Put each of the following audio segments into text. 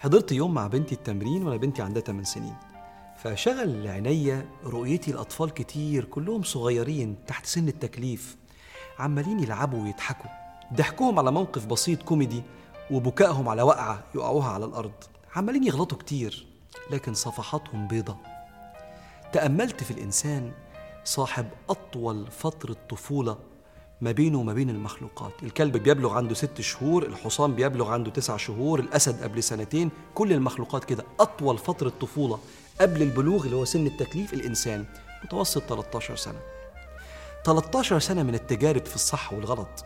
حضرت يوم مع بنتي التمرين وأنا بنتي عندها 8 سنين. فشغل عينيا رؤيتي الاطفال كتير كلهم صغيرين تحت سن التكليف عمالين يلعبوا ويضحكوا ضحكهم على موقف بسيط كوميدي وبكائهم على وقعة يقعوها على الأرض. عمالين يغلطوا كتير لكن صفحاتهم بيضة. تأملت في الإنسان صاحب أطول فترة طفولة ما بينه وما بين المخلوقات. الكلب بيبلغ عنده ست شهور الحصان بيبلغ عنده تسع شهور الأسد قبل سنتين. كل المخلوقات كده أطول فترة طفولة قبل البلوغ اللي هو سن التكليف الإنسان متوسط 13 سنة. 13 سنة من التجارب في الصح والغلط.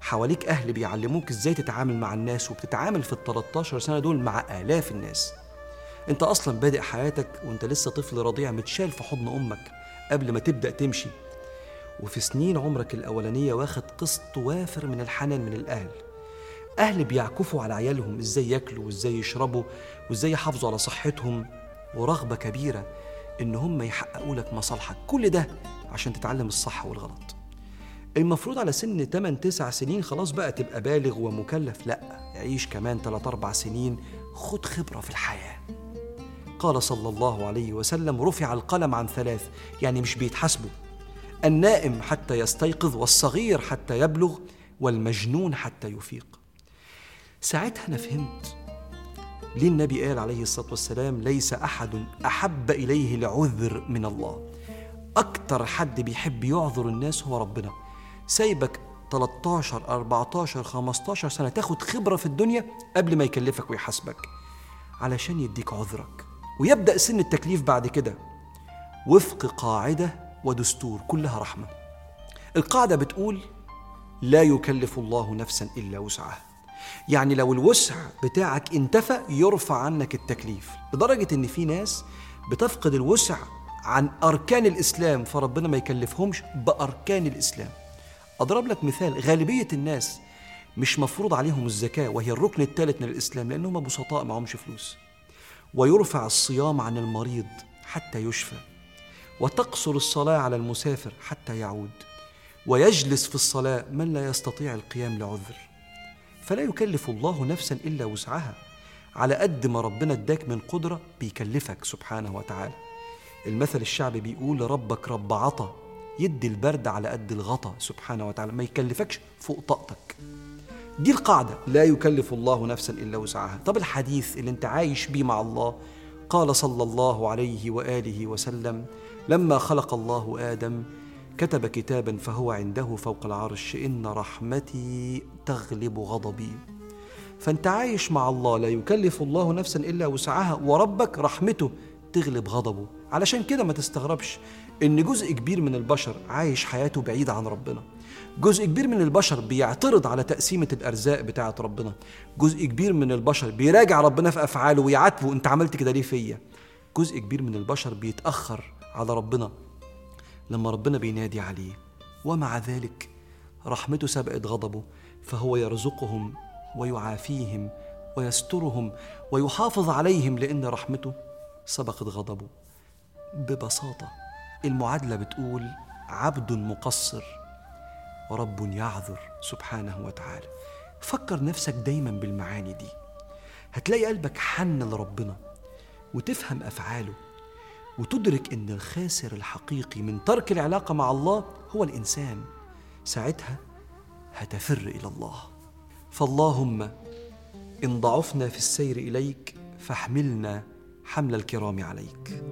حواليك أهل بيعلموك إزاي تتعامل مع الناس وبتتعامل في ال 13 سنة دول مع آلاف الناس. أنت أصلا بادئ حياتك وأنت لسه طفل رضيع متشال في حضن أمك قبل ما تبدأ تمشي. وفي سنين عمرك الأولانية واخد قسط وافر من الحنان من الأهل. أهل بيعكفوا على عيالهم إزاي ياكلوا وإزاي يشربوا وإزاي يحافظوا على صحتهم. ورغبة كبيرة إن هم يحققوا لك مصالحك. كل ده عشان تتعلم الصح والغلط. المفروض على سن 8 9 سنين خلاص بقى تبقى بالغ ومكلف. لأ عيش كمان 3 4 سنين. خد خبرة في الحياة. قال صلى الله عليه وسلم رفع القلم عن ثلاث يعني مش بيتحاسبوا. النائم حتى يستيقظ والصغير حتى يبلغ والمجنون حتى يفيق. ساعتها أنا فهمت ليه النبي قال عليه الصلاة والسلام ليس أحد أحب إليه العذر من الله. أكتر حد بيحب يعذر الناس هو ربنا. سايبك 13 14 15 سنة تاخد خبرة في الدنيا قبل ما يكلفك ويحاسبك علشان يديك عذرك. ويبدأ سن التكليف بعد كده. وفق قاعدة ودستور كلها رحمة. القاعدة بتقول لا يكلف الله نفسا إلا وسعها. يعني لو الوسع بتاعك انتفى يرفع عنك التكليف لدرجة إن في ناس بتفقد الوسع عن أركان الإسلام فربنا ما يكلفهمش بأركان الإسلام. أضرب لك مثال غالبية الناس مش مفروض عليهم الزكاة وهي الركن الثالث من الإسلام لأنهم بسطاء معهمش فلوس. ويرفع الصيام عن المريض حتى يشفى. وتقصر الصلاة على المسافر حتى يعود. ويجلس في الصلاة من لا يستطيع القيام لعذر. فلا يكلف الله نفسا إلا وسعها. على قد ما ربنا اداك من قدرة بيكلفك سبحانه وتعالى. المثل الشعبي بيقول ربك رب عطا. يدي البرد على قد الغطا سبحانه وتعالى. ما يكلفكش فوق طاقتك. دي القاعدة. لا يكلف الله نفسا إلا وسعها. طب الحديث اللي انت عايش بيه مع الله قال صلى الله عليه وآله وسلم لما خلق الله آدم كتب كتابا فهو عنده فوق العرش إن رحمتي تغلب غضبي. فانت عايش مع الله لا يكلف الله نفسا إلا وسعها وربك رحمته تغلب غضبه. علشان كده ما تستغربش إن جزء كبير من البشر عايش حياته بعيد عن ربنا. جزء كبير من البشر بيعترض على تقسيمة الأرزاق بتاعة ربنا. جزء كبير من البشر بيراجع ربنا في أفعاله ويعاتبه أنت عملت كده ليه فيا؟ جزء كبير من البشر بيتأخر على ربنا لما ربنا بينادي عليه. ومع ذلك رحمته سبقت غضبه فهو يرزقهم ويعافيهم ويسترهم ويحافظ عليهم لأن رحمته سبقت غضبه. ببساطة. المعادلة بتقول عبد مقصر ورب يعذر سبحانه وتعالى. فكر نفسك دايما بالمعاني دي. هتلاقي قلبك حن لربنا وتفهم أفعاله وتدرك إن الخاسر الحقيقي من ترك العلاقة مع الله هو الإنسان. ساعتها هتفر إلى الله. فاللهم إن ضعفنا في السير إليك فاحملنا حمل الكرام عليك.